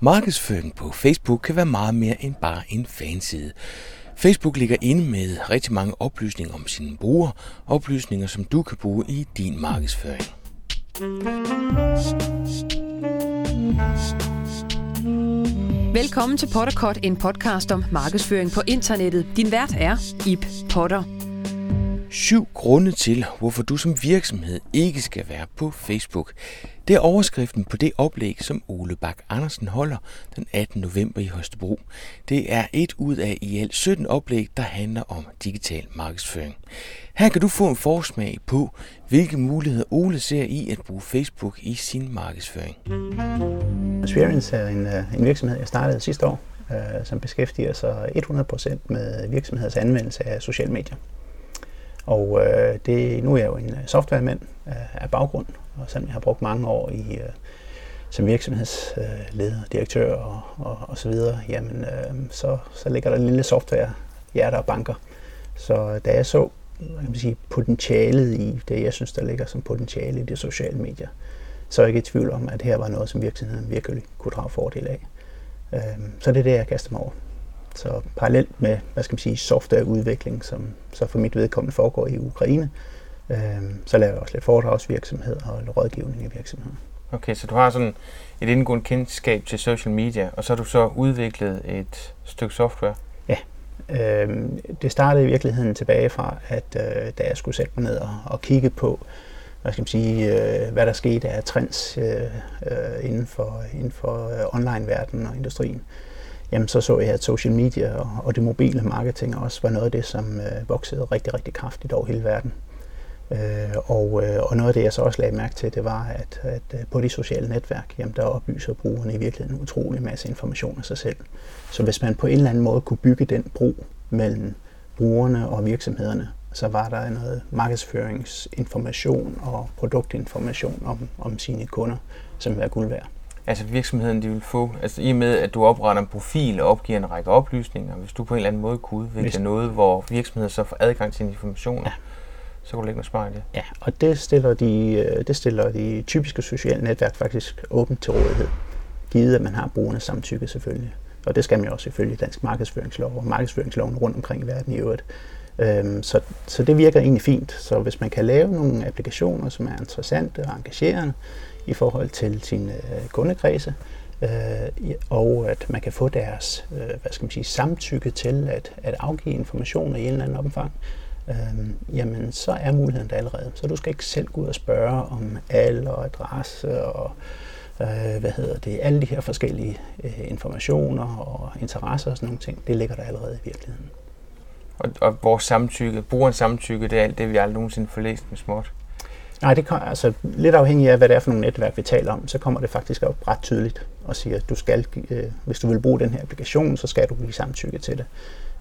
Markedsføring på Facebook kan være meget mere end bare en fanside. Facebook ligger inde med rigtig mange oplysninger om sine brugere, oplysninger som du kan bruge i din markedsføring. Velkommen til Potterkort, en podcast om markedsføring på internettet. Din vært er Ip Potter. Syv grunde til, hvorfor du som virksomhed ikke skal være på Facebook. Det er overskriften på det oplæg, som Ole Bak Andersen holder den 18. november i Høstebro. Det er et ud af i alt 17 oplæg, der handler om digital markedsføring. Her kan du få en forsmag på, hvilke muligheder Ole ser i at bruge Facebook i sin markedsføring. Experience er en, øh, en virksomhed, jeg startede sidste år, øh, som beskæftiger sig 100% med virksomheders anvendelse af sociale medier. Og øh, det, nu er jeg jo en øh, softwaremand af baggrund, og selvom jeg har brugt mange år i, øh, som virksomhedsleder, direktør øh, og, og, og så videre, jamen øh, så, så ligger der en lille software hjerte og banker. Så øh, da jeg så kan man sige, potentialet i det, jeg synes, der ligger som potentiale i de sociale medier, så er jeg ikke i tvivl om, at her var noget, som virksomheden virkelig kunne drage fordel af. Øh, så det er det, jeg kaster mig over. Så parallelt med, hvad skal man sige, softwareudvikling, som så for mit vedkommende foregår i Ukraine, øh, så laver jeg også lidt foredragsvirksomhed og rådgivning i virksomheden. Okay, så du har sådan et indgående kendskab til social media, og så har du så udviklet et stykke software? Ja, øh, det startede i virkeligheden tilbage fra, at øh, da jeg skulle sætte mig ned og, og kigge på, hvad skal man sige, øh, hvad der skete af trends øh, øh, inden for, inden for øh, online-verdenen og industrien, jamen så så jeg, at social media og, og det mobile marketing også var noget af det, som øh, voksede rigtig, rigtig kraftigt over hele verden. Øh, og, øh, og noget af det, jeg så også lagde mærke til, det var, at, at øh, på de sociale netværk, jamen, der oplyser brugerne i virkeligheden en utrolig masse information af sig selv. Så hvis man på en eller anden måde kunne bygge den bro mellem brugerne og virksomhederne, så var der noget markedsføringsinformation og produktinformation om, om sine kunder, som var guld værd. Altså virksomheden, de vil få, altså i og med, at du opretter en profil og opgiver en række oplysninger, hvis du på en eller anden måde kunne udvikle hvis... noget, hvor virksomheden så får adgang til informationer, ja så kan du lægge noget smart i det. Ja, og det stiller, de, øh, det stiller de typiske sociale netværk faktisk åbent til rådighed, givet at man har brugernes samtykke selvfølgelig. Og det skal man jo også ifølge dansk markedsføringslov og markedsføringsloven rundt omkring i verden i øvrigt. Øhm, så, så det virker egentlig fint. Så hvis man kan lave nogle applikationer, som er interessante og engagerende i forhold til sin øh, kundekredse, øh, og at man kan få deres øh, hvad skal man sige, samtykke til at, at afgive informationer i en eller anden omfang, øh, jamen så er muligheden der allerede. Så du skal ikke selv gå ud og spørge om alder og adresse og øh, hvad hedder det, alle de her forskellige øh, informationer og interesser og sådan nogle ting, det ligger der allerede i virkeligheden. Og, og vores samtykke, brugerens samtykke, det er alt det, vi aldrig nogensinde får læst med småt? Nej, det kan, altså lidt afhængig af, hvad det er for nogle netværk, vi taler om, så kommer det faktisk op ret tydeligt og siger, at du skal, øh, hvis du vil bruge den her applikation, så skal du give samtykke til det.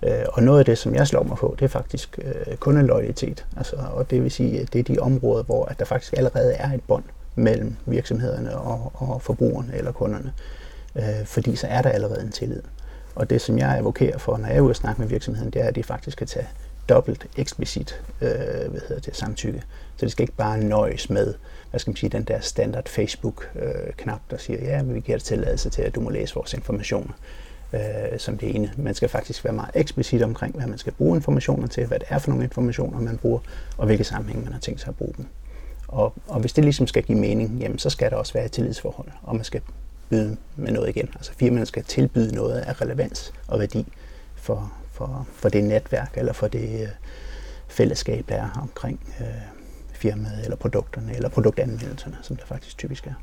Øh, og noget af det, som jeg slår mig på, det er faktisk øh, kundeloyalitet. Altså, og det vil sige, at det er de områder, hvor at der faktisk allerede er et bånd mellem virksomhederne og, og forbrugerne eller kunderne. Øh, fordi så er der allerede en tillid. Og det, som jeg advokerer for, når jeg er ude og snakke med virksomheden, det er, at de faktisk kan tage dobbelt eksplicit øh, hvad hedder det, samtykke. Så det skal ikke bare nøjes med hvad skal man sige, den der standard Facebook-knap, der siger, ja, vi giver dig tilladelse til, at du må læse vores informationer øh, som det ene. Man skal faktisk være meget eksplicit omkring, hvad man skal bruge informationer til, hvad det er for nogle informationer, man bruger, og hvilke sammenhæng man har tænkt sig at bruge dem. Og, og hvis det ligesom skal give mening, jamen, så skal der også være et tillidsforhold, og man skal byde med noget igen. Altså firmaerne skal tilbyde noget af relevans og værdi for, for, for det netværk eller for det øh, fællesskab, der er omkring øh, firmaet eller produkterne eller produktanvendelserne, som der faktisk typisk er.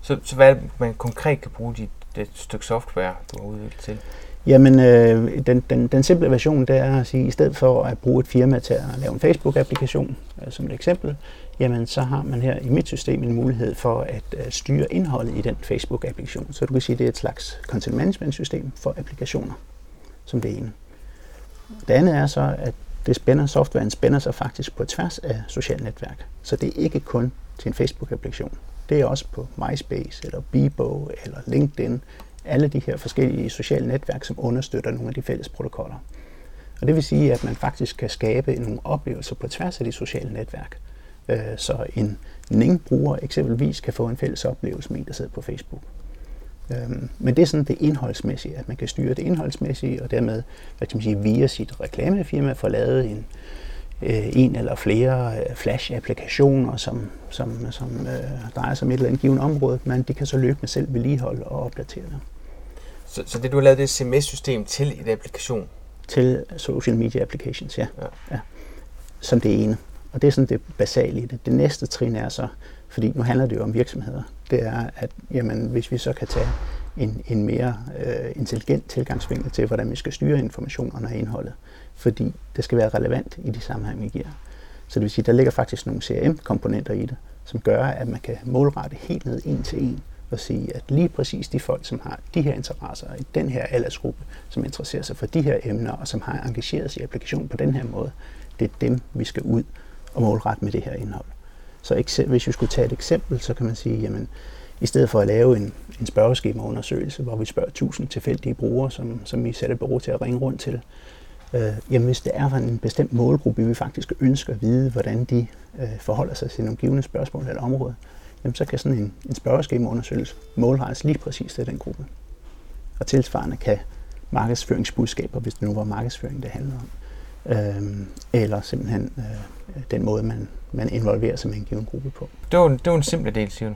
Så, så hvad man konkret kan bruge de det stykke software, du har udviklet til? Jamen, øh, den, den, den simple version, det er at sige, at i stedet for at bruge et firma til at lave en Facebook-applikation, øh, som et eksempel, jamen så har man her i mit system en mulighed for at øh, styre indholdet i den Facebook-applikation. Så du kan sige, at det er et slags content management-system for applikationer, som det ene. Det andet er så, at det spænder, softwaren spænder sig faktisk på tværs af sociale netværk. Så det er ikke kun til en Facebook-applikation det er også på MySpace, eller Bebo, eller LinkedIn, alle de her forskellige sociale netværk, som understøtter nogle af de fælles protokoller. Og det vil sige, at man faktisk kan skabe nogle oplevelser på tværs af de sociale netværk. Øh, så en Ning-bruger eksempelvis kan få en fælles oplevelse med en, der sidder på Facebook. Øhm, men det er sådan det indholdsmæssige, at man kan styre det indholdsmæssige, og dermed hvad kan man sige, via sit reklamefirma få lavet en, øh, en eller flere øh, flash-applikationer, som, som, som øh, drejer sig om et eller andet givet område, men de kan så løbende selv vedligeholde og opdatere det. Så, så det du har lavet, det er CMS-system til et applikation? Til social media applications, ja. ja. ja. Som det ene. Og det er sådan det basale i det. Det næste trin er så, fordi nu handler det jo om virksomheder, det er, at jamen, hvis vi så kan tage en, en mere øh, intelligent tilgangsvinkel til, hvordan vi skal styre informationerne og indholdet, fordi det skal være relevant i de sammenhæng, vi giver. Så det vil sige, der ligger faktisk nogle CRM-komponenter i det, som gør, at man kan målrette helt ned en til en og sige, at lige præcis de folk, som har de her interesser i den her aldersgruppe, som interesserer sig for de her emner og som har engageret sig i applikationen på den her måde, det er dem, vi skal ud og målrette med det her indhold. Så hvis vi skulle tage et eksempel, så kan man sige, jamen, i stedet for at lave en, en spørgeskemaundersøgelse, hvor vi spørger 1000 tilfældige brugere, som, som vi sætter bureau til at ringe rundt til, øh, jamen hvis det er en bestemt målgruppe, vi faktisk ønsker at vide, hvordan de øh, forholder sig til nogle givende spørgsmål eller område, jamen så kan sådan en, en spørgeskemaundersøgelse målrettes lige præcis til den gruppe. Og tilsvarende kan markedsføringsbudskaber, hvis det nu var markedsføring, det handler om, øh, eller simpelthen øh, den måde, man, man involverer sig med en given gruppe på. Det var, det var en simpel del, siger du?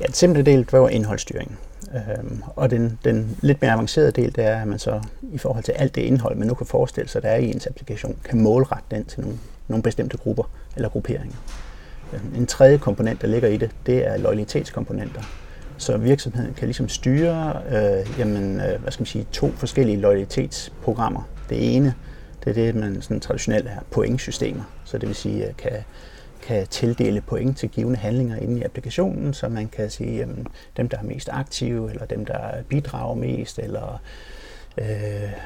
Ja, den simple del var indholdsstyring. Øhm, og den, den lidt mere avancerede del, det er, at man så i forhold til alt det indhold, man nu kan forestille sig, der er i ens applikation, kan målrette den til nogle, nogle bestemte grupper eller grupperinger. Øhm, en tredje komponent, der ligger i det, det er loyalitetskomponenter. Så virksomheden kan ligesom styre øh, jamen, øh, hvad skal man sige, to forskellige loyalitetsprogrammer. Det ene, det er det, man sådan traditionelt er pointsystemer. Så det vil sige, kan kan tildele point til givende handlinger inde i applikationen, så man kan sige, at dem, der er mest aktive, eller dem, der bidrager mest, eller øh,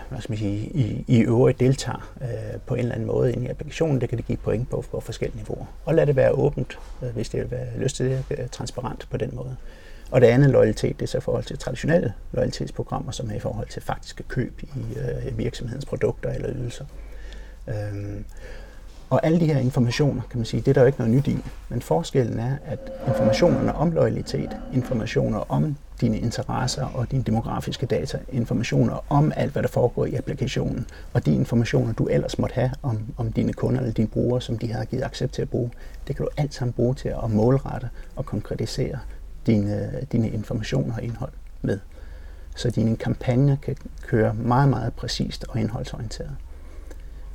hvad skal man sige, i, i øvrigt deltager øh, på en eller anden måde inde i applikationen, det kan det give point på på forskellige niveauer. Og lad det være åbent, øh, hvis det vil være lyst til det, øh, transparent på den måde. Og det andet loyalitet, det er så i forhold til traditionelle loyalitetsprogrammer, som er i forhold til faktiske køb i øh, virksomhedens produkter eller ydelser. Øhm, og alle de her informationer, kan man sige, det er der jo ikke noget nyt i. Men forskellen er, at informationerne om loyalitet, informationer om dine interesser og dine demografiske data, informationer om alt, hvad der foregår i applikationen, og de informationer, du ellers måtte have om, om dine kunder eller dine brugere, som de har givet accept til at bruge, det kan du alt sammen bruge til at målrette og konkretisere dine, øh, dine informationer og indhold med. Så dine kampagner kan køre meget, meget præcist og indholdsorienteret.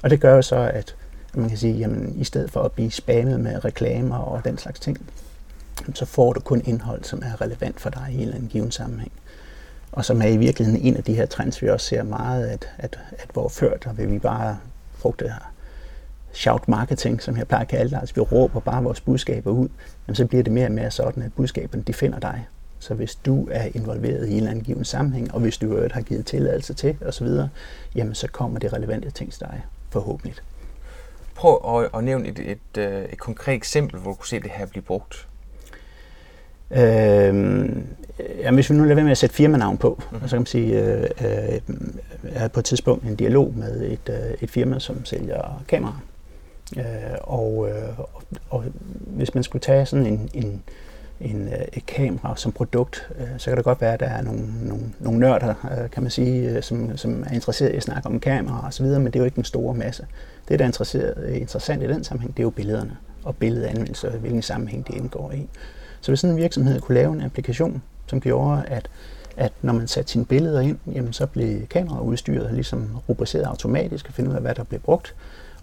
Og det gør jo så, at man kan sige, jamen i stedet for at blive spammet med reklamer og den slags ting, så får du kun indhold, som er relevant for dig i en eller anden given sammenhæng. Og som er i virkeligheden en af de her trends, vi også ser meget, at, at, at hvor før der vil vi bare frugte her shout marketing, som jeg plejer at kalde det, altså vi råber bare vores budskaber ud, men så bliver det mere og mere sådan, at budskaberne de finder dig. Så hvis du er involveret i en eller anden given sammenhæng, og hvis du har givet tilladelse til osv., jamen så kommer det relevante ting til dig, forhåbentlig. Prøv at, at nævne et, et, et, øh, et konkret eksempel, hvor du kunne se det her blive brugt. Øhm, ja, hvis vi nu lader være med at sætte firmanavn på, mm-hmm. så kan man sige, øh, øh, jeg havde på et tidspunkt en dialog med et, øh, et firma, som sælger kameraer. Øh, og, øh, og, og hvis man skulle tage sådan en, en, en, øh, et kamera som produkt, øh, så kan det godt være, at der er nogle, nogle, nogle nørder, øh, kan man sige, øh, som, som er interesseret i at snakke om kamera og så videre, men det er jo ikke den store masse. Det, der er øh, interessant i den sammenhæng, det er jo billederne og billedanvendelse og hvilken sammenhæng det indgår i. Så hvis sådan en virksomhed kunne lave en applikation, som gjorde, at, at når man satte sine billeder ind, jamen så blev kameraudstyret ligesom rubriceret automatisk og finde ud af, hvad der blev brugt,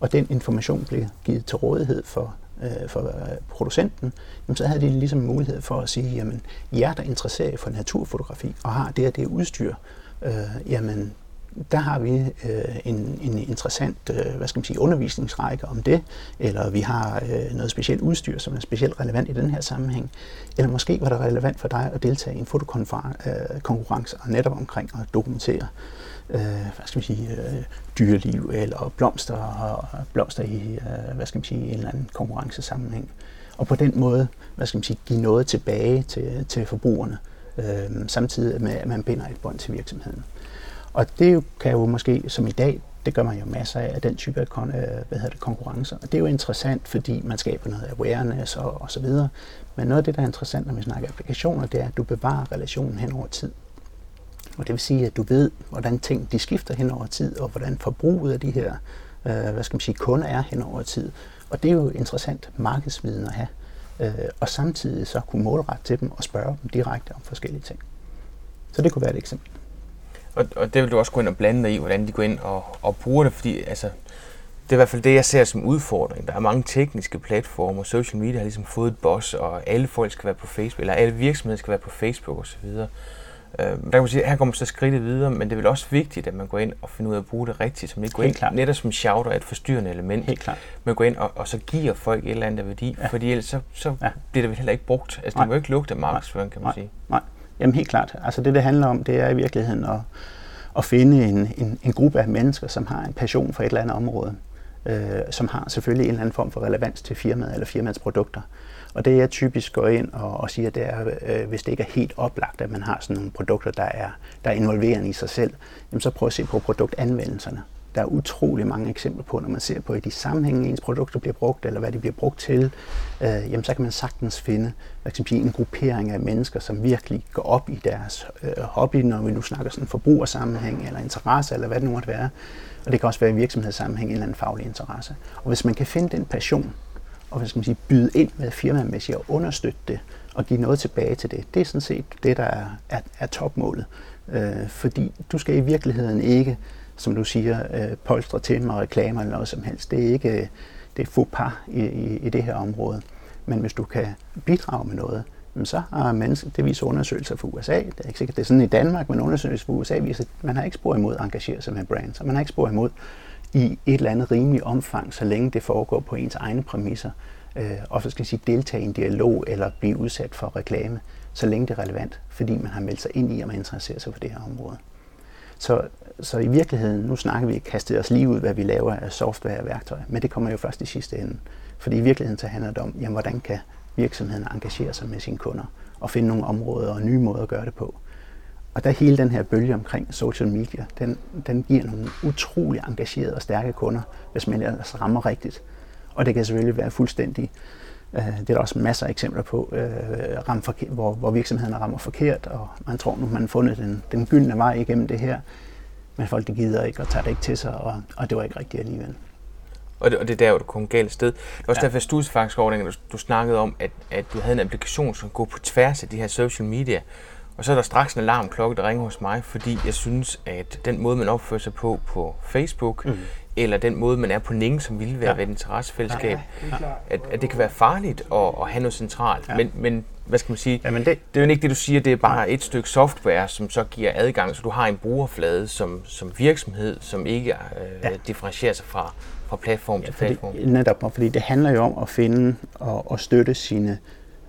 og den information blev givet til rådighed for, øh, for øh, producenten, jamen så havde de ligesom mulighed for at sige, jamen jer, der interesserer for naturfotografi og har det og det udstyr, øh, jamen der har vi øh, en, en interessant øh, hvad skal man sige, undervisningsrække om det, eller vi har øh, noget specielt udstyr, som er specielt relevant i den her sammenhæng, eller måske var det relevant for dig at deltage i en fotokonkurrence øh, og netop omkring at dokumentere øh, hvad skal man sige, øh, dyreliv eller blomster, og blomster i øh, hvad skal man sige, en eller anden konkurrencesammenhæng. Og på den måde hvad skal man sige, give noget tilbage til, til forbrugerne, øh, samtidig med at man binder et bånd til virksomheden. Og det kan jo måske, som i dag, det gør man jo masser af, den type af kon, øh, hvad hedder det, konkurrencer. Og det er jo interessant, fordi man skaber noget awareness og, og så videre. Men noget af det, der er interessant, når vi snakker applikationer, det er, at du bevarer relationen hen over tid. Og det vil sige, at du ved, hvordan ting de skifter hen over tid, og hvordan forbruget af de her øh, hvad skal man sige, kunder er hen over tid. Og det er jo interessant markedsviden at have. Øh, og samtidig så kunne målrette til dem og spørge dem direkte om forskellige ting. Så det kunne være et eksempel. Og, og det vil du også gå ind og blande dig i, hvordan de går ind og, og bruger det, fordi altså, det er i hvert fald det, jeg ser som udfordring. Der er mange tekniske platformer, social media har ligesom fået et boss, og alle folk skal være på Facebook, eller alle virksomheder skal være på Facebook osv. Øh, der kan man sige, her kommer man så skridtet videre, men det er vel også vigtigt, at man går ind og finder ud af at bruge det rigtigt, så man ikke går ind klart. netop som shouter er et forstyrrende element. Helt klart. Man går ind og, og så giver folk et eller andet værdi, ja. fordi ellers så, så ja. bliver det vel heller ikke brugt. Altså Nej. det må ikke lugte af markedsføring, kan man Nej. sige. Nej, jamen helt klart. Altså det, det handler om, det er i virkeligheden at, at finde en, en, en gruppe af mennesker, som har en passion for et eller andet område, øh, som har selvfølgelig en eller anden form for relevans til firmaet eller firmaets produkter. Og det jeg typisk går ind og, og siger, det er, øh, hvis det ikke er helt oplagt, at man har sådan nogle produkter, der er, der er involverende i sig selv, jamen så prøv at se på produktanvendelserne. Der er utrolig mange eksempler på, når man ser på i de sammenhænge, ens produkter bliver brugt, eller hvad de bliver brugt til, øh, jamen så kan man sagtens finde hvad kan sige, en gruppering af mennesker, som virkelig går op i deres øh, hobby, når vi nu snakker sådan forbrugersammenhæng, eller interesse, eller hvad det nu måtte være. Og det kan også være i virksomhedssammenhæng, en eller anden faglig interesse. Og hvis man kan finde den passion, og hvad skal man sige, byde ind med firmamæssigt og understøtte det, og give noget tilbage til det, det er sådan set det, der er, er, er topmålet. Øh, fordi du skal i virkeligheden ikke som du siger, øh, polstre til med reklamer eller noget som helst. Det er ikke det er faux par i, i, i det her område. Men hvis du kan bidrage med noget, så har mennesker, det viser undersøgelser fra USA, det er ikke sikkert, det er sådan i Danmark, men undersøgelser fra USA viser, at man har ikke spor imod at engagere sig med brands, og man har ikke spor imod i et eller andet rimeligt omfang, så længe det foregår på ens egne præmisser, øh, og så skal jeg sige, deltage i en dialog eller blive udsat for reklame, så længe det er relevant, fordi man har meldt sig ind i, at man interesserer sig for det her område. Så, så i virkeligheden, nu snakker vi kastet os lige ud, hvad vi laver af software og værktøj, men det kommer jo først i sidste ende. Fordi i virkeligheden så handler det om, jamen, hvordan kan virksomheden engagere sig med sine kunder og finde nogle områder og nye måder at gøre det på. Og der hele den her bølge omkring social media, den, den giver nogle utrolig engagerede og stærke kunder, hvis man ellers rammer rigtigt. Og det kan selvfølgelig være fuldstændig, øh, det er der også masser af eksempler på, øh, ramme forkert, hvor, hvor virksomhederne rammer forkert, og man tror nu, man har fundet den, den gyldne vej igennem det her, men folk de gider ikke og tager det ikke til sig, og, og det var ikke rigtigt alligevel. Og det, og det er der, hvor du kom galt sted. Det er også Ja. derfor, jeg studsede faktisk over, du, du snakkede om, at, at du havde en applikation, som går på tværs af de her social media. Og så er der straks en alarmklokke, der ringer hos mig, fordi jeg synes, at den måde, man opfører sig på på Facebook, mm. eller den måde, man er på Ning, som ville være Ja. ja. ved et interessefællesskab, at, at det kan være farligt at, at have noget centralt. Ja. Ja. Men, men hvad skal man sige? Jamen det, Det er jo ikke det, du siger, det er bare et stykke software, som så giver adgang, så du har en brugerflade som, som virksomhed, som ikke øh, Ja. ja. differentierer sig fra, fra platform Ja, til fordi, platform. netop, og fordi det handler jo om at finde og, og støtte sine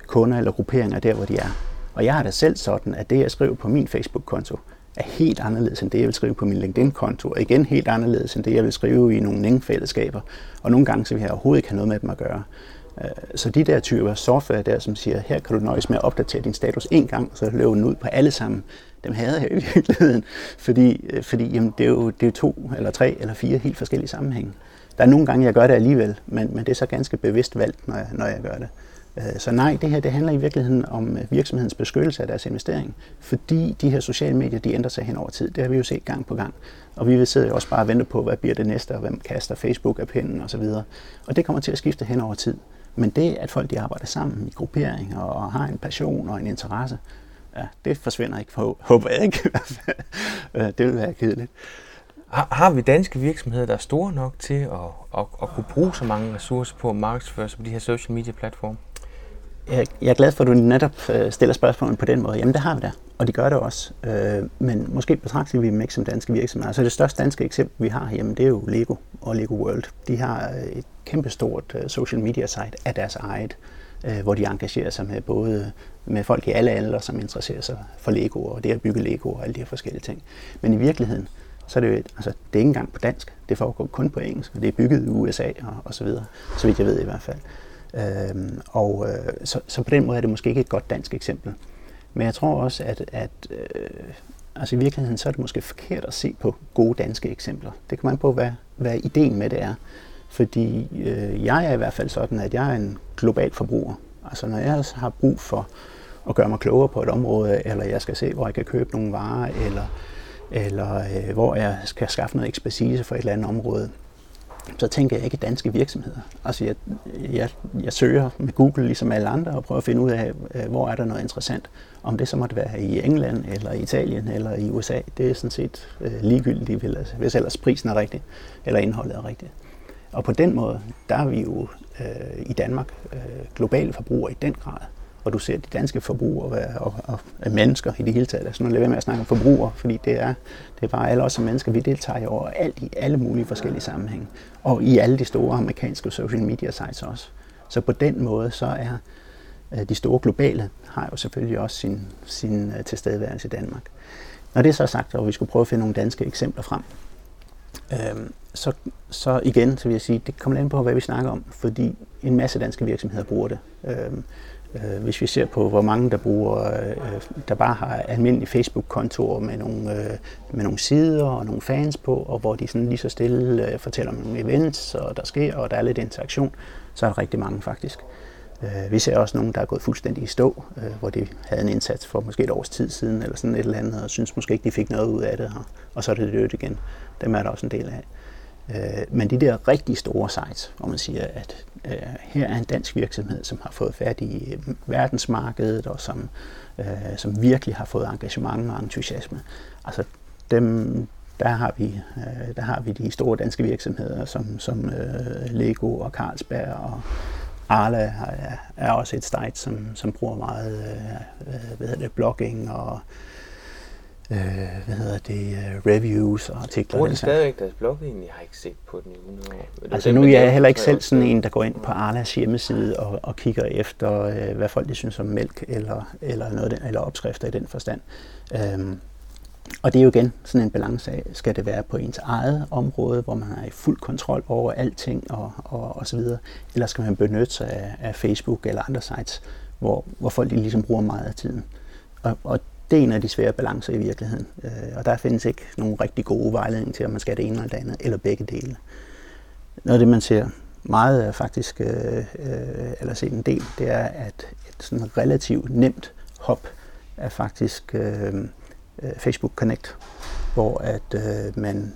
kunder eller grupperinger der, hvor de er. Og jeg har det selv sådan, at det, jeg skriver på min Facebook-konto, er helt anderledes end det, jeg vil skrive på min LinkedIn-konto, og igen helt anderledes end det, jeg vil skrive i nogle Ning-fællesskaber. Og nogle gange, så vil jeg overhovedet ikke have noget med dem at gøre. Øh, så de der typer software der, som siger, her kan du nøjes med at opdatere din status en gang, så løber den ud på alle sammen, dem hader jeg i virkeligheden, fordi, øh, fordi jamen, det, er jo, det er jo to eller tre eller fire helt forskellige sammenhænge. Der er nogle gange, jeg gør det alligevel, men, men det er så ganske bevidst valgt, når jeg, når jeg gør det. Øh, så nej, det her det handler i virkeligheden om øh, virksomhedens beskyttelse af deres investering, fordi de her sociale medier, de ændrer sig hen over tid. Det har vi jo set gang på gang. Og vi vil sidde jo også bare og vente på, hvad bliver det næste, og hvem kaster Facebook af pinden osv. Og det kommer til at skifte hen over tid. Men det, at folk de arbejder sammen i grupperinger og har en passion og en interesse, ja, det forsvinder ikke, for, håber jeg ikke i hvert fald. Det vil være kedeligt. Har, har vi danske virksomheder, der er store nok til at, at, at kunne bruge så mange ressourcer på at markedsføre sig på de her social media platforme? Jeg, jeg er glad for, at du netop øh, stiller spørgsmålet på den måde. Jamen, det har vi da, og de gør det også. Øh, men måske betragter vi dem ikke som danske virksomheder. Altså det største danske eksempel, vi har hjemme, det er jo Lego og Lego World. De har øh, et kæmpestort øh, social media site af deres eget, øh, hvor de engagerer sig med både med folk i alle aldre, som interesserer sig for Lego og det at bygge Lego og alle de her forskellige ting. Men i virkeligheden, så er det jo, et- altså, det er ikke engang på dansk. Det foregår kun på engelsk, og det er bygget i USA og, og så videre, så vidt jeg ved i hvert fald. Øhm, og øh, så, så på den måde er det måske ikke et godt dansk eksempel. Men jeg tror også, at, at øh, altså i virkeligheden så er det måske forkert at se på gode danske eksempler. Det kan man på, hvad, hvad ideen med det er. Fordi øh, jeg er i hvert fald sådan, at jeg er en global forbruger. Altså når jeg har brug for at gøre mig klogere på et område, eller jeg skal se, hvor jeg kan købe nogle varer, eller, eller øh, hvor jeg skal skaffe noget ekspertise for et eller andet område, så tænker jeg ikke danske virksomheder. Altså jeg, jeg, jeg søger med Google ligesom alle andre og prøver at finde ud af, øh, hvor er der noget interessant. Om det så måtte være i England, eller i Italien, eller i USA, det er sådan set øh, ligegyldigt, hvis ellers prisen er rigtig, eller indholdet er rigtigt. Og på den måde, der er vi jo øh, i Danmark øh, globale forbrugere i den grad og du ser de danske forbrugere og, og, og mennesker i det hele taget. Altså nu lever med at snakke om forbrugere, fordi det er, det er bare alle os som mennesker, vi deltager i over alt i alle mulige forskellige sammenhænge. Og i alle de store amerikanske social media sites også. Så på den måde, så er øh, de store globale, har jo selvfølgelig også sin, sin øh, tilstedeværelse i Danmark. Når det er så sagt, og vi skulle prøve at finde nogle danske eksempler frem, øhm, så, så igen, så vil jeg sige, det kommer an på, hvad vi snakker om, fordi en masse danske virksomheder bruger det. Øhm, Øh, Øh, hvis vi ser på, hvor mange der bruger, øh, der bare har almindelige Facebook-kontorer med nogle, øh, med nogle sider og nogle fans på, og hvor de sådan lige så stille fortæller om nogle events, og der sker, og der er lidt interaktion, så er der rigtig mange faktisk. Vi ser også nogen, der er gået fuldstændig i stå, hvor de havde en indsats for måske et års tid siden, eller sådan et eller andet, og synes måske ikke, de fik noget ud af det, og så er det dødt igen. Dem er der også en del af. Øh, men de der rigtig store sites, hvor man siger, at øh, her er en dansk virksomhed, som har fået fat i øh, verdensmarkedet, og som, som virkelig har fået engagement og entusiasme. Altså dem, der har vi, der har vi de store danske virksomheder, som, som Lego og Carlsberg og Arla er, er også et site, som, som bruger meget øh, hvad hedder det, blogging og øh, hvad hedder det, uh, reviews og artikler. Bruger de stadigvæk deres blog egentlig? Jeg har ikke set på den i 100 år. Altså nu er jeg heller ikke selv sådan en, der går ind på Arlas hjemmeside og, og kigger efter, øh, hvad folk de synes om mælk eller, eller, noget, eller opskrifter i den forstand. Øhm, og det er jo igen sådan en balance af, skal det være på ens eget område, hvor man har i fuld kontrol over alting og, og, og så videre, eller skal man benytte sig af, af Facebook eller andre sites, hvor, hvor folk de ligesom bruger meget af tiden. Og, og det er en af de svære balancer i virkeligheden. Øh, og der findes ikke nogen rigtig gode vejledning til, om man skal det ene eller det andet, eller begge dele. Noget af det, man ser meget øh, faktisk, øh, øh, eller set en del, det er, at et sådan relativt nemt hop er faktisk Facebook Connect, hvor at man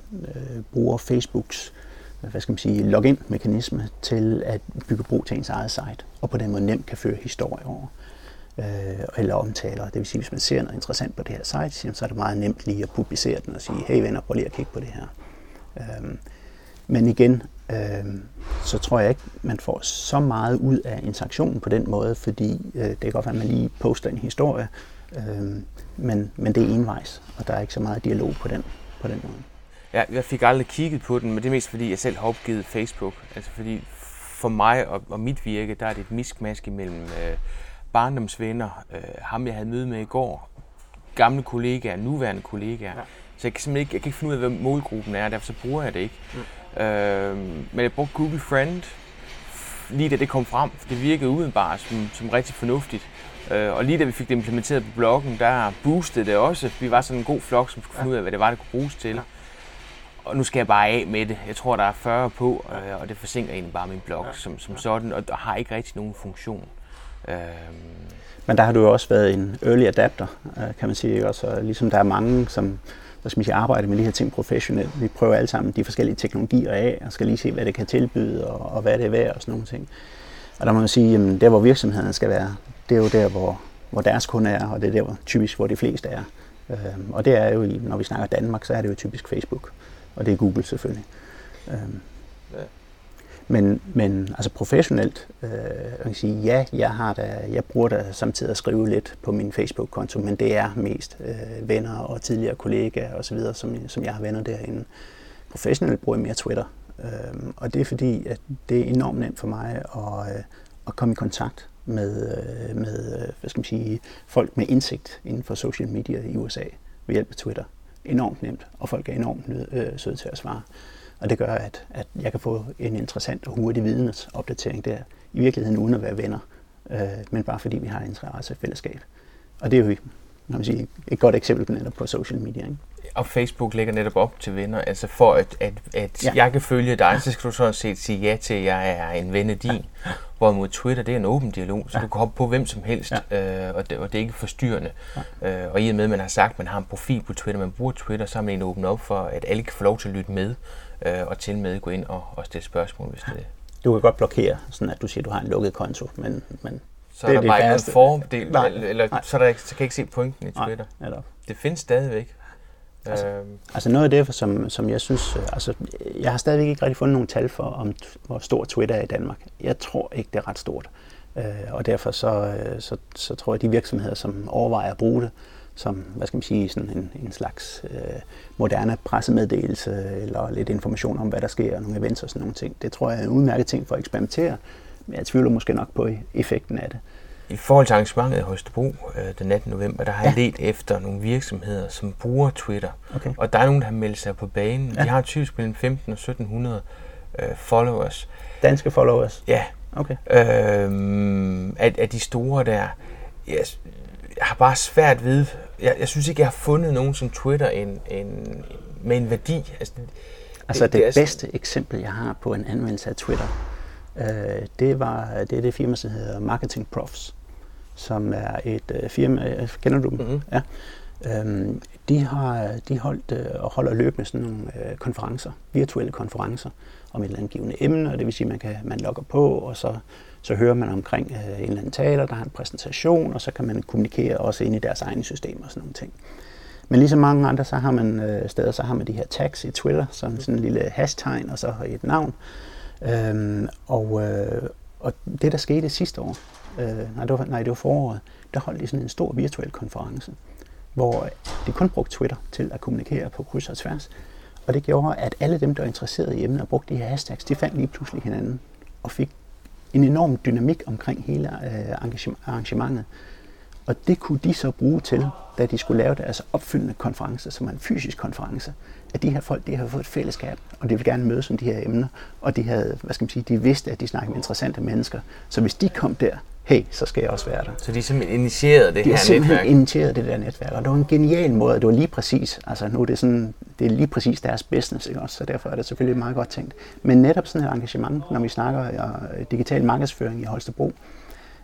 bruger Facebooks hvad skal man sige, login-mekanisme til at bygge brug til ens eget site, og på den måde nemt kan føre historie over øh, eller omtaler. Det vil sige, hvis man ser noget interessant på det her site, så er det meget nemt lige at publicere den og sige, hey venner, prøv lige at kigge på det her. Øh, men igen, øh, så tror jeg ikke, man får så meget ud af interaktionen på den måde, fordi øh, det kan godt være, at man lige poster en historie, øh, men, men det er envejs, og der er ikke så meget dialog på den, på den måde. Ja, jeg fik aldrig kigget på den, men det er mest fordi, jeg selv har opgivet Facebook. Altså fordi for mig og, og mit virke, der er det et miskmask imellem øh, barndomsvenner, øh, ham jeg havde møde med i går, gamle kollegaer, nuværende kollegaer. Ja. Så jeg kan simpelthen ikke, jeg kan ikke finde ud af, hvad målgruppen er, derfor så bruger jeg det ikke. Mm. Øh, men jeg brugte Google Friend, lige da det kom frem, for det virkede udenbart som, som rigtig fornuftigt. Øh, og lige da vi fik det implementeret på bloggen, der boostede det også. Vi var sådan en god flok, som skulle finde ja. ud af, hvad det var, det kunne bruges til. Ja. Og nu skal jeg bare af med det. Jeg tror, der er 40 på, øh, og det forsinker egentlig bare min blog ja. som, som sådan, og der har ikke rigtig nogen funktion. Øhm. Men der har du jo også været en early adapter, øh, kan man sige. Også, ligesom der er mange, som der skal arbejde med de her ting professionelt. Vi prøver alle sammen de forskellige teknologier af, og skal lige se, hvad det kan tilbyde, og, og hvad det er værd, og sådan nogle ting. Og der må man sige, at der hvor virksomheden skal være, det er jo der, hvor, hvor deres kunder er, og det er der, hvor typisk, hvor de fleste er. Øhm, og det er jo, når vi snakker Danmark, så er det jo typisk Facebook, og det er Google selvfølgelig. Øhm, men, men altså professionelt, øh, jeg kan sige, ja, jeg, har da, jeg bruger da samtidig at skrive lidt på min Facebook-konto, men det er mest øh, venner og tidligere kollegaer osv., som, som jeg har venner derinde. Professionelt bruger jeg mere Twitter, øh, og det er fordi, at det er enormt nemt for mig at, øh, at komme i kontakt med, øh, med øh, hvad skal man sige, folk med indsigt inden for social media i USA ved hjælp af Twitter. Enormt nemt, og folk er enormt øh, søde til at svare. Og det gør, at, at jeg kan få en interessant og hurtig vidensopdatering der, i virkeligheden uden at være venner, øh, men bare fordi vi har interesse i fællesskab. Og det er jo når man siger, et godt eksempel netop på social media. Ikke? Og Facebook lægger netop op til venner, altså for at, at, at ja. jeg kan følge dig, så skal du sådan set sige ja til, at jeg er en ven af din. Ja. Hvorimod Twitter, det er en åben dialog, så ja. du kan hoppe på hvem som helst, ja. øh, og, det, og det er ikke forstyrrende. Ja. Øh, og i og med, at man har sagt, at man har en profil på Twitter, man bruger Twitter, så har man egentlig åbnet op for, at alle kan få lov til at lytte med, øh, og til med gå ind og, og stille spørgsmål, hvis det er. Du kan godt blokere, sådan at du siger, at du har en lukket konto, men, men så det er, er der bare ikke fordel, nej, eller nej. så, der, så kan jeg ikke se pointen i Twitter. Nej, det findes stadigvæk. Altså, øhm. altså noget af det, som, som jeg synes, øh, altså jeg har stadigvæk ikke rigtig fundet nogle tal for, om hvor stor Twitter er i Danmark. Jeg tror ikke, det er ret stort. Øh, og derfor så, øh, så, så tror jeg, at de virksomheder, som overvejer at bruge det, som hvad skal man sige, sådan en, en slags øh, moderne pressemeddelelse, eller lidt information om, hvad der sker, nogle events og sådan nogle ting. Det tror jeg er en udmærket ting for at eksperimentere, men jeg tvivler måske nok på effekten af det. I forhold til arrangementet i Højstebro øh, den 18. november, der har ja. jeg let efter nogle virksomheder, som bruger Twitter. Okay. Og der er nogen, der har meldt sig på banen. Ja. De har typisk mellem 15 og 1700 øh, followers. Danske followers? Ja. Okay. Øhm, af, af de store der. Jeg har bare svært ved... Jeg, jeg synes ikke, jeg har fundet nogen som Twitter en, en, med en værdi. Altså, det, altså det, det, det bedste eksempel, jeg har på en anvendelse af Twitter, øh, det var det er det firma, som hedder Marketing Profs som er et øh, firma, øh, kender du dem? Mm-hmm. Ja. Øhm, de har de holdt øh, og holder løbende sådan nogle øh, konferencer, virtuelle konferencer om et eller andet givende emne, og det vil sige, at man, kan, man logger på, og så, så hører man omkring øh, en eller anden taler, der har en præsentation, og så kan man kommunikere også ind i deres egne systemer og sådan nogle ting. Men ligesom mange andre, så har man øh, steder, så har man de her tags i Twitter, som sådan en lille hashtag, og så et navn. Øhm, og, øh, og det, der skete sidste år, øh, nej, det var, nej, det var foråret, der holdt de sådan en stor virtuel konference, hvor de kun brugte Twitter til at kommunikere på kryds og tværs. Og det gjorde, at alle dem, der var interesseret i emnet og brugte de her hashtags, de fandt lige pludselig hinanden og fik en enorm dynamik omkring hele øh, arrangementet. Og det kunne de så bruge til, da de skulle lave deres opfyldende konference, som er en fysisk konference, at de her folk, de har fået et fællesskab, og de vil gerne mødes om de her emner, og de havde, hvad skal man sige, de vidste, at de snakkede med interessante mennesker. Så hvis de kom der, hey, så skal jeg også være der. Så de simpelthen initierede det de her netværk? De har initieret det der netværk, og det var en genial måde, det var lige præcis, altså nu er det sådan, det er lige præcis deres business, ikke også? så derfor er det selvfølgelig meget godt tænkt. Men netop sådan et engagement, når vi snakker uh, digital markedsføring i Holstebro,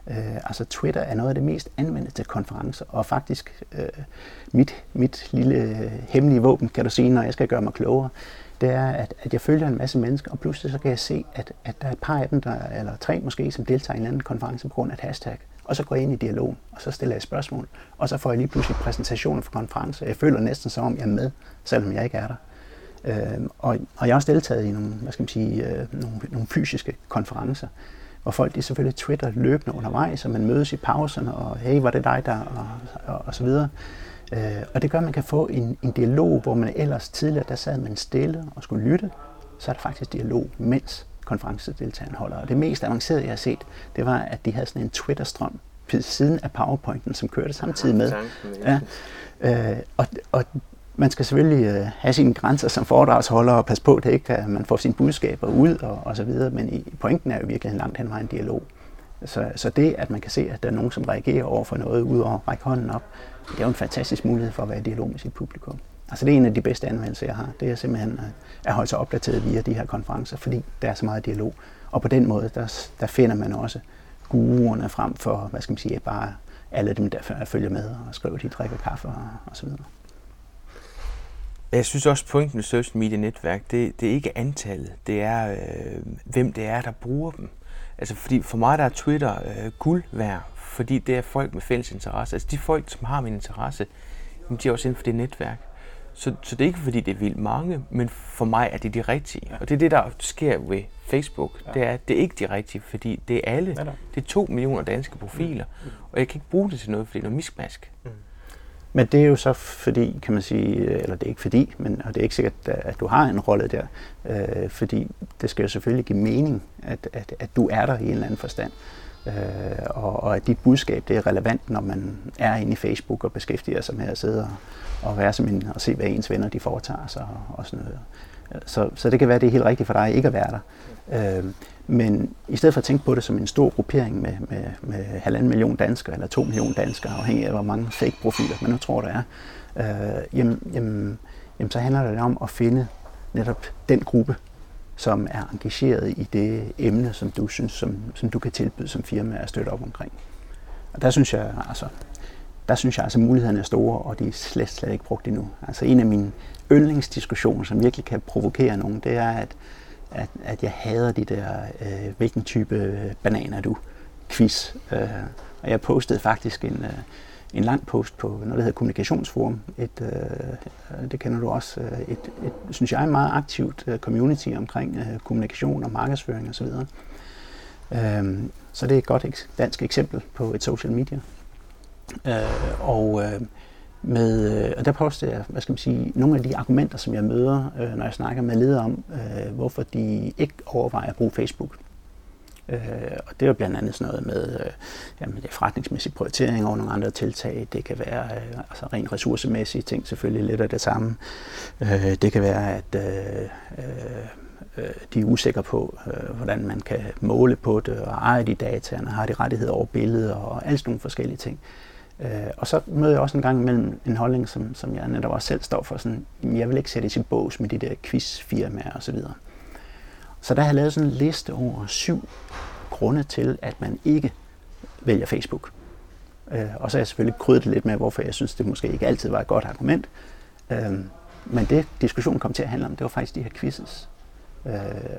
uh, altså Twitter er noget af det mest anvendte til konferencer, og faktisk uh, mit, mit lille hemmelige våben, kan du sige, når jeg skal gøre mig klogere, det er, at, at jeg følger en masse mennesker, og pludselig så kan jeg se, at, at der er et par af dem, der, eller tre måske, som deltager i en anden konference på grund af et hashtag. Og så går jeg ind i dialogen, og så stiller jeg spørgsmål, og så får jeg lige pludselig præsentationer for konferencer. Jeg føler næsten som om, jeg er med, selvom jeg ikke er der. Øh, og, og jeg har også deltaget i nogle, hvad skal man sige, øh, nogle, nogle fysiske konferencer, hvor folk de selvfølgelig twitter løbende undervejs, og man mødes i pauserne, og hey, var det dig der, og, og, og så videre. Øh, og det gør, at man kan få en, en dialog, hvor man ellers tidligere, der sad man stille og skulle lytte, så er der faktisk dialog, mens konferencedeltagerne holder. Og det mest avancerede, jeg har set, det var, at de havde sådan en Twitter-strøm ved siden af PowerPointen, som kørte samtidig med. Ja. Øh, og, og man skal selvfølgelig øh, have sine grænser som foredragsholder og passe på, at, ikke, at man får sine budskaber ud og, og så videre, men i, pointen er jo virkelig en langt hen en dialog. Så, så det, at man kan se, at der er nogen, som reagerer over for noget, ud over at række hånden op, det er jo en fantastisk mulighed for at være i dialog med sit publikum. Altså det er en af de bedste anvendelser, jeg har. Det er simpelthen øh, at holde sig opdateret via de her konferencer, fordi der er så meget dialog. Og på den måde, der, der finder man også guruerne frem for, hvad skal man sige, bare alle dem, der følger med og skriver, de drikker kaffe og, og så videre. Jeg synes også, pointen med social media netværk, det, det er ikke antallet, det er, øh, hvem det er, der bruger dem. Altså fordi for mig der er Twitter øh, guld værd, fordi det er folk med fælles interesse. Altså de folk, som har min interesse, de er også inden for det netværk. Så, så det er ikke fordi, det er vildt mange, men for mig er det de rigtige. Ja. Og det er det, der sker ved Facebook. Ja. Det er, det er ikke de rigtige, fordi det er alle. Ja, det er to millioner danske profiler. Mm. Og jeg kan ikke bruge det til noget, fordi det er noget miskmask. Mm. Men det er jo så fordi, kan man sige, eller det er ikke fordi, men og det er ikke sikkert, at du har en rolle der, øh, fordi det skal jo selvfølgelig give mening, at, at, at du er der i en eller anden forstand. Øh, og, og at dit budskab det er relevant, når man er inde i Facebook og beskæftiger sig med at sidde og, og, være som en, og se, hvad ens venner de foretager sig og, og sådan noget. Så, så det kan være, det er helt rigtigt for dig ikke at være der. Øh, men i stedet for at tænke på det som en stor gruppering med, med, med halvanden million danskere eller to millioner danskere, afhængig af hvor mange fake-profiler man nu tror, der er, øh, jamen, jamen, jamen så handler det om at finde netop den gruppe, som er engageret i det emne, som du synes, som, som du kan tilbyde som firma at støtte op omkring. Og der synes jeg, altså, der synes jeg altså, at mulighederne er store, og de er slet, slet ikke brugt endnu. Altså en af mine yndlingsdiskussioner, som virkelig kan provokere nogen, det er, at, at, at jeg hader de der, øh, hvilken type bananer du, quiz. Øh, og jeg postede faktisk en, øh, en lang post på noget, der hedder Kommunikationsforum. Et, øh, øh det kender du også. Øh, et, et, synes jeg, meget aktivt øh, community omkring øh, kommunikation og markedsføring osv. Øh, så det er et godt dansk eksempel på et social media. Øh, og, øh, med, og der poster jeg, hvad skal man sige, nogle af de argumenter, som jeg møder, øh, når jeg snakker med ledere om, øh, hvorfor de ikke overvejer at bruge Facebook. Øh, og det er jo blandt andet sådan noget med, øh, jamen, det er forretningsmæssig prioritering og nogle andre tiltag. Det kan være øh, altså rent ressourcemæssige ting, selvfølgelig lidt af det samme. Øh, det kan være, at øh, øh, øh de er usikre på, øh, hvordan man kan måle på det, og eje de dataerne, har de rettigheder over billeder og alle sådan nogle forskellige ting. Øh, og så møder jeg også en gang imellem en holdning, som, som jeg netop også selv står for, sådan, jeg vil ikke sætte i bås med de der quizfirmaer osv. Så, så der har jeg lavet sådan en liste over syv grunde til, at man ikke vælger Facebook. Øh, og så har jeg selvfølgelig krydret lidt med, hvorfor jeg synes, det måske ikke altid var et godt argument. Øhm, men det, diskussionen kom til at handle om, det var faktisk de her quizzes. Øh,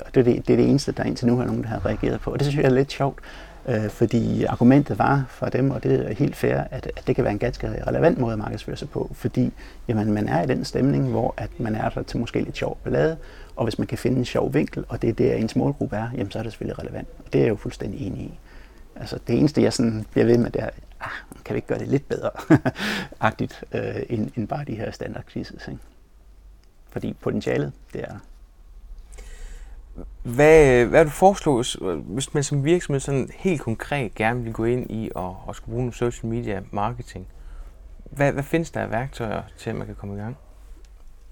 og det er det, det er det eneste, der indtil nu er nogen, der har reageret på. Og det synes jeg er lidt sjovt, øh, fordi argumentet var for dem, og det er helt fair, at, at det kan være en ganske relevant måde at markedsføre sig på, fordi jamen, man er i den stemning, hvor at man er der til måske lidt sjov ballade, og hvis man kan finde en sjov vinkel, og det er der ens målgruppe er, jamen så er det selvfølgelig relevant. Og det er jeg jo fuldstændig enig i. Altså det eneste, jeg sådan bliver ved med, det er, ah, kan vi ikke gøre det lidt bedre, agtigt, øh, end, end bare de her standard quizzes, ikke? Fordi potentialet, det er hvad, hvad du foreslå, hvis man som virksomhed sådan helt konkret gerne vil gå ind i og, og skulle bruge social media marketing? Hvad, hvad findes der af værktøjer til, at man kan komme i gang?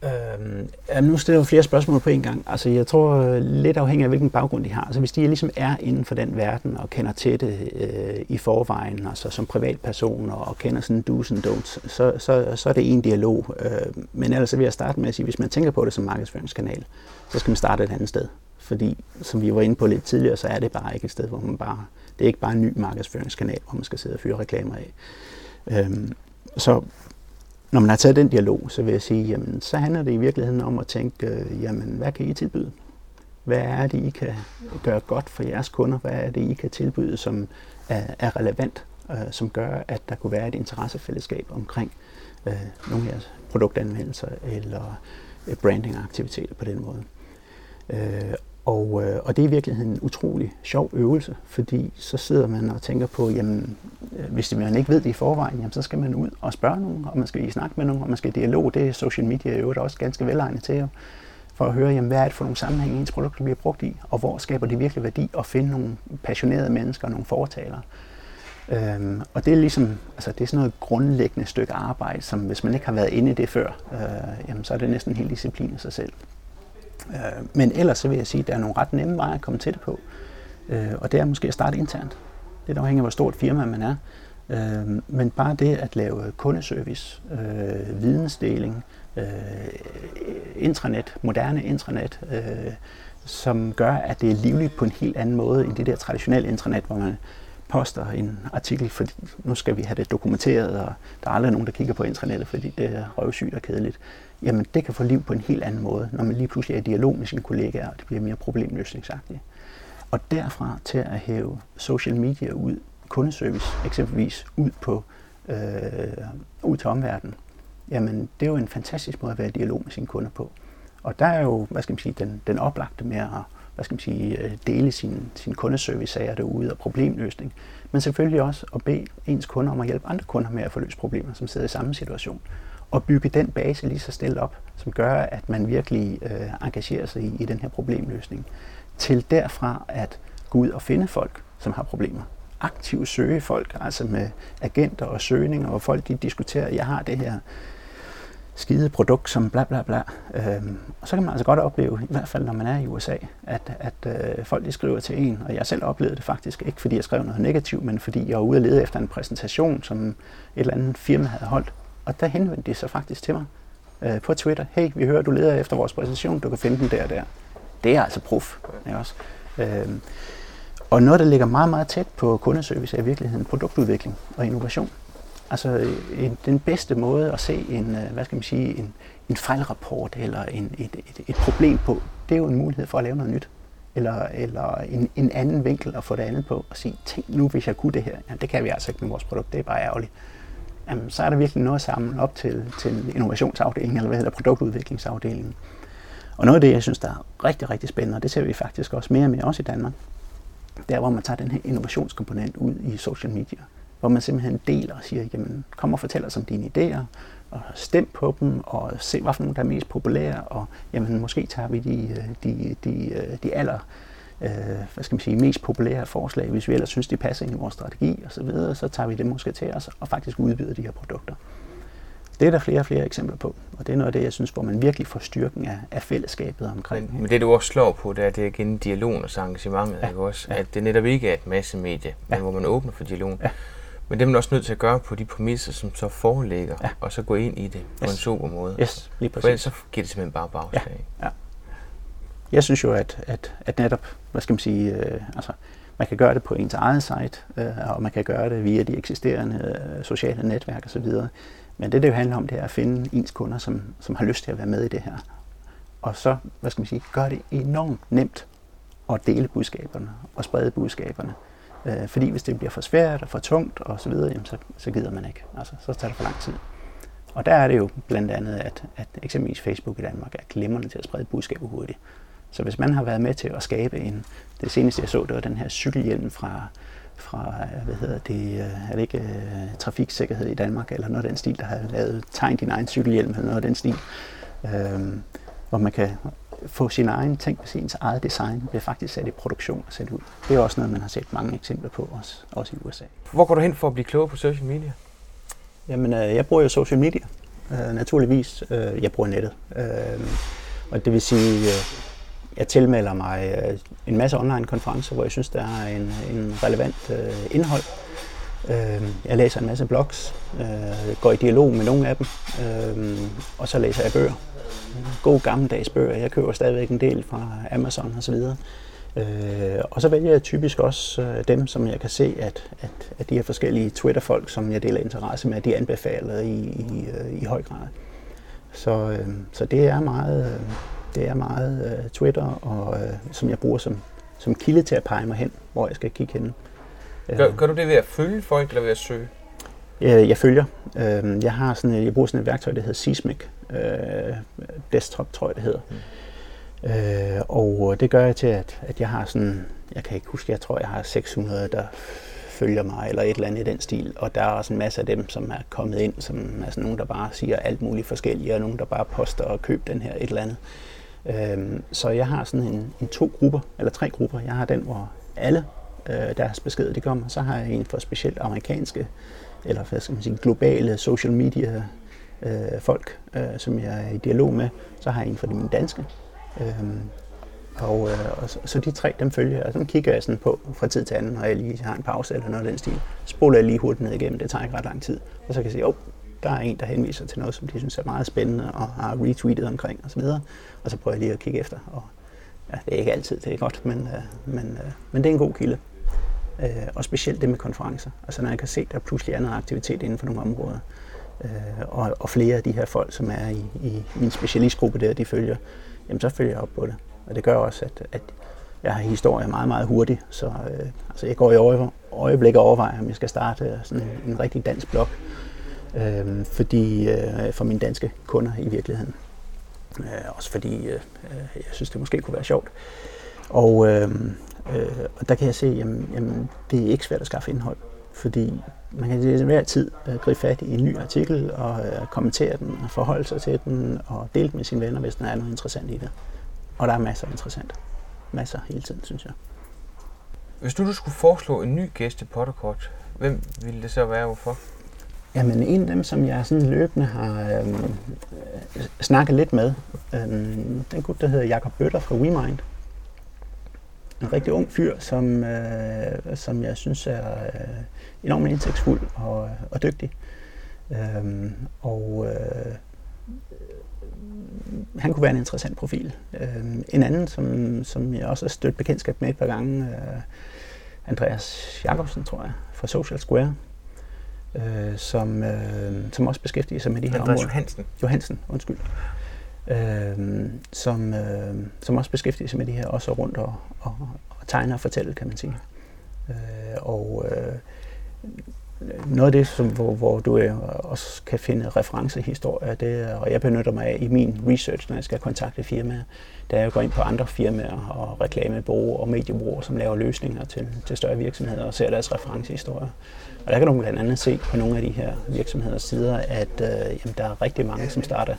Øhm, ja, nu stiller jeg flere spørgsmål på en gang. Altså, jeg tror øh, lidt afhængig af, hvilken baggrund de har. Altså, hvis de ligesom er inden for den verden og kender til det øh, i forvejen, altså som privatpersoner og kender sådan do's and don'ts, så, så, så er det en dialog. Øh, men ellers vil jeg starte med at sige, hvis man tænker på det som markedsføringskanal, så skal man starte et andet sted. Fordi, som vi var inde på lidt tidligere, så er det bare ikke et sted, hvor man bare... Det er ikke bare en ny markedsføringskanal, hvor man skal sidde og fyre reklamer af. Øhm, så når man har taget den dialog, så vil jeg sige, jamen, så handler det i virkeligheden om at tænke, øh, jamen, hvad kan I tilbyde? Hvad er det, I kan gøre godt for jeres kunder? Hvad er det, I kan tilbyde, som er, er relevant, øh, som gør, at der kunne være et interessefællesskab omkring øh, nogle af jeres produktanvendelser eller øh, brandingaktiviteter på den måde. Øh, og, øh, og det er i virkeligheden en utrolig sjov øvelse, fordi så sidder man og tænker på, jamen, øh, hvis man ikke ved det i forvejen, jamen, så skal man ud og spørge nogen, og man skal i snakke med nogen, og man skal i dialog. Det er social media jo også ganske velegnet til, for at høre, jamen, hvad er det for nogle sammenhænge, ens produkter bliver brugt i, og hvor skaber det virkelig værdi at finde nogle passionerede mennesker, nogle fortalere. Øhm, og det er ligesom, altså det er sådan noget grundlæggende stykke arbejde, som hvis man ikke har været inde i det før, øh, jamen, så er det næsten en hel disciplin i sig selv. Øh, men ellers så vil jeg sige, at der er nogle ret nemme veje at komme til det på. Øh, og det er måske at starte internt. Det afhænger af, hvor stort firma man er. Øh, men bare det at lave kundeservice, øh, vidensdeling, øh, intranet, moderne intranet, øh, som gør, at det er livligt på en helt anden måde end det der traditionelle intranet, hvor man poster en artikel, for nu skal vi have det dokumenteret, og der er aldrig nogen, der kigger på intranettet, fordi det er røvsygt og kedeligt jamen det kan få liv på en helt anden måde, når man lige pludselig er i dialog med sine kollegaer, og det bliver mere problemløsningsagtigt. Og derfra til at hæve social media ud, kundeservice eksempelvis, ud, på, øh, ud til omverdenen, jamen det er jo en fantastisk måde at være i dialog med sine kunder på. Og der er jo, hvad skal man sige, den, den oplagte med at hvad skal man sige, øh, dele sin, sin kundeservice-sager derude og problemløsning. Men selvfølgelig også at bede ens kunder om at hjælpe andre kunder med at få løst problemer, som sidder i samme situation og bygge den base lige så stille op, som gør, at man virkelig øh, engagerer sig i, i den her problemløsning, til derfra at gå ud og finde folk, som har problemer. Aktivt søge folk, altså med agenter og søgninger, og folk de diskuterer, jeg har det her skide produkt som bla bla bla. Øhm, og så kan man altså godt opleve, i hvert fald når man er i USA, at, at øh, folk de skriver til en, og jeg selv oplevede det faktisk, ikke fordi jeg skrev noget negativt, men fordi jeg var ude og lede efter en præsentation, som et eller andet firma havde holdt, og der henvendte de sig faktisk til mig. øh, på Twitter. Hey, vi hører, du leder efter vores præsentation, du kan finde den der og der. Det er altså proof. Ikke også? Øhm, og noget, der ligger meget, meget tæt på kundeservice, er i virkeligheden produktudvikling og innovation. Altså øh, en, den bedste måde at se en, øh, hvad skal man sige, en, en fejlrapport eller en, et, et, et problem på, det er jo en mulighed for at lave noget nyt. Eller, eller en, en anden vinkel at få det andet på og sige, tænk nu, hvis jeg kunne det her. Jamen, det kan vi altså ikke med vores produkt, det er bare ærgerligt. Jamen, så er der virkelig noget at samle op til, til innovationsafdelingen, eller hvad hedder produktudviklingsafdelingen. Og noget af det, jeg synes, der er rigtig, rigtig spændende, og det ser vi faktisk også mere og mere også i Danmark, det er, hvor man tager den her innovationskomponent ud i social media. Hvor man simpelthen deler og siger, jamen, kom og fortæl os om dine idéer, og stem på dem, og se, hvad for nogle, der er mest populære, og jamen, måske tager vi de, de, de, de aller øh, hvad skal man sige, mest populære forslag, hvis vi ellers synes, de passer ind i vores strategi osv., så, videre, så tager vi det måske til os og faktisk udbyder de her produkter. Det er der flere og flere eksempler på, og det er noget af det, jeg synes, hvor man virkelig får styrken af, af fællesskabet omkring. Men, men det, du også slår på, det er, det er igen dialogen og engagementet, ja. ikke også? Ja. At det netop ikke er et masse medie, men ja. hvor man åbner for dialogen. Ja. Men det er man også nødt til at gøre på de præmisser, som så foreligger, ja. og så gå ind i det på yes. en super måde. Yes, lige præcis. For ellers så giver det simpelthen bare bagslag. Ja. Ja. Jeg synes jo, at, at, at netop, hvad skal man sige, øh, altså, man kan gøre det på ens eget site, øh, og man kan gøre det via de eksisterende øh, sociale netværk osv. Men det, det jo handler om, det er at finde ens kunder, som, som har lyst til at være med i det her. Og så, hvad skal man sige, gør det enormt nemt at dele budskaberne og sprede budskaberne. Øh, fordi hvis det bliver for svært og for tungt og så videre, jamen så, så gider man ikke. Altså, så tager det for lang tid. Og der er det jo blandt andet, at, at eksempelvis Facebook i Danmark er glimrende til at sprede budskaber hurtigt. Så hvis man har været med til at skabe en, det seneste jeg så, det var den her cykelhjelm fra, fra hvad hedder det, øh, er det ikke uh, trafiksikkerhed i Danmark, eller noget af den stil, der har lavet tegn din egen cykelhjelm, eller noget af den stil, øhm, hvor man kan få sin egen ting med sin eget design, bliver faktisk sat i produktion og sat ud. Det er også noget, man har set mange eksempler på, også, også i USA. Hvor går du hen for at blive klogere på social media? Jamen, øh, jeg bruger jo social media, øh, naturligvis. Øh, jeg bruger nettet. Øh, og det vil sige, øh, jeg tilmelder mig øh, en masse online konferencer, hvor jeg synes, der er en, en relevant øh, indhold. Øh, jeg læser en masse blogs, øh, går i dialog med nogle af dem, øh, og så læser jeg bøger. God gammeldags bøger. Jeg køber stadigvæk en del fra Amazon osv. Øh, og så vælger jeg typisk også øh, dem, som jeg kan se, at, at, at de her forskellige Twitter-folk, som jeg deler interesse med, de anbefaler i, i, øh, i høj grad. Så, øh, så det er meget, øh, det er meget uh, Twitter, og, øh, som jeg bruger som, som kilde til at pege mig hen, hvor jeg skal kigge hen. Gør, gør du det ved at følge folk, eller ved at søge? Jeg, følger. Uh, jeg, har sådan, jeg bruger sådan et værktøj, der hedder Seismic. Uh, desktop, tror jeg, det hedder. Mm. Uh, og det gør jeg til, at, at jeg har sådan, jeg kan ikke huske, jeg tror, jeg har 600, der følger mig, eller et eller andet i den stil. Og der er også en masse af dem, som er kommet ind, som er sådan nogen, der bare siger alt muligt forskelligt, og nogen, der bare poster og køber den her et eller andet. Øhm, så jeg har sådan en, en to grupper, eller tre grupper. Jeg har den, hvor alle øh, deres beskeder de kommer. Så har jeg en for specielt amerikanske, eller hvad skal man sige, globale social media øh, folk, øh, som jeg er i dialog med. Så har jeg en for de mine danske. Øh, og, øh, og så, så de tre, dem følger jeg, og dem kigger jeg sådan på fra tid til anden, når jeg lige har en pause eller noget af den stil. Spoler jeg lige hurtigt ned igennem, det tager ikke ret lang tid. Og så kan jeg sige, oh, der er en, der henviser til noget, som de synes er meget spændende og har retweetet omkring osv. Og, og så prøver jeg lige at kigge efter. Og, ja, det er ikke altid, det er godt, men, øh, men, øh, men det er en god kilde. Øh, og specielt det med konferencer. Altså når jeg kan se, at der pludselig er noget aktivitet inden for nogle områder, øh, og, og flere af de her folk, som er i, i min specialistgruppe der, de følger, jamen så følger jeg op på det. Og det gør også, at, at jeg har historie meget, meget hurtigt, så øh, altså jeg går i øjeblik og overvejer, om jeg skal starte sådan en, en rigtig dansk blog, øh, fordi, øh, for mine danske kunder i virkeligheden. Øh, også fordi øh, øh jeg synes, det måske kunne være sjovt. Og, øh, øh, og der kan jeg se, jamen, jamen, det er ikke svært at skaffe indhold, fordi man kan til hver tid øh, gribe fat i en ny artikel og øh, kommentere den og forholde sig til den og dele den med sine venner, hvis der er noget interessant i det. Og der er masser af interessant. Masser hele tiden, synes jeg. Hvis du, du skulle foreslå en ny gæst i Potterkort, hvem ville det så være, hvorfor? Jamen en af dem, som jeg sådan løbende har øhm, snakket lidt med, øhm, den gut, der hedder Jakob Bøtter fra WeMind. En rigtig ung fyr, som, øh, som jeg synes er øh, enormt indsigtsfuld og, og dygtig. Øhm, og øh, han kunne være en interessant profil. Øh, en anden, som, som jeg også har stødt bekendtskab med et par gange, øh, Andreas Jacobsen, tror jeg, fra Social Square, øh, som, øh, som også beskæftiger sig med de her Andreas områder. Johansen. Johansen, undskyld. Øh, som, øh, som også beskæftiger sig med de her, også rundt og, og, og tegner og fortæller, kan man sige. Øh, og øh, noget af det, som, hvor, hvor du øh, også kan finde referencehistorier, det, og jeg benytter mig af i min research, når jeg skal kontakte firmaer, da jeg går ind på andre firmaer og reklamebureauer og mediebureauer, som laver løsninger til, til større virksomheder og ser deres referencehistorier. Og der kan du blandt andet se på nogle af de her virksomheders sider, at øh, jamen, der er rigtig mange, som starter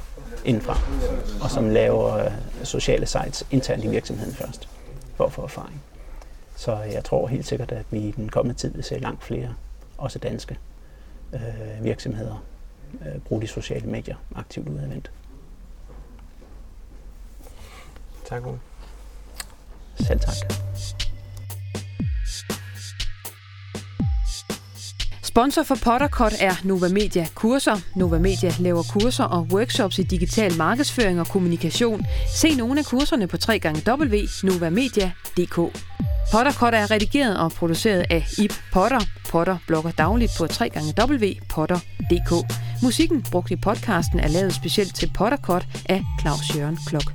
indenfra, og som laver øh, sociale sites internt i virksomheden først, for at få erfaring. Så jeg tror helt sikkert, at vi i den kommende tid vil se langt flere, også danske øh, virksomheder, øh, bruge de sociale medier aktivt udadvendt. Tak, Ole. Selv tak. Sponsor for Pottercut er Nova Media Kurser. Nova Media laver kurser og workshops i digital markedsføring og kommunikation. Se nogle af kurserne på www.novamedia.dk. Pottercut er redigeret og produceret af Ip Potter. Potter blogger dagligt på www.potter.dk. Musikken brugt i podcasten er lavet specielt til Pottercut af Claus Jørgen Klok.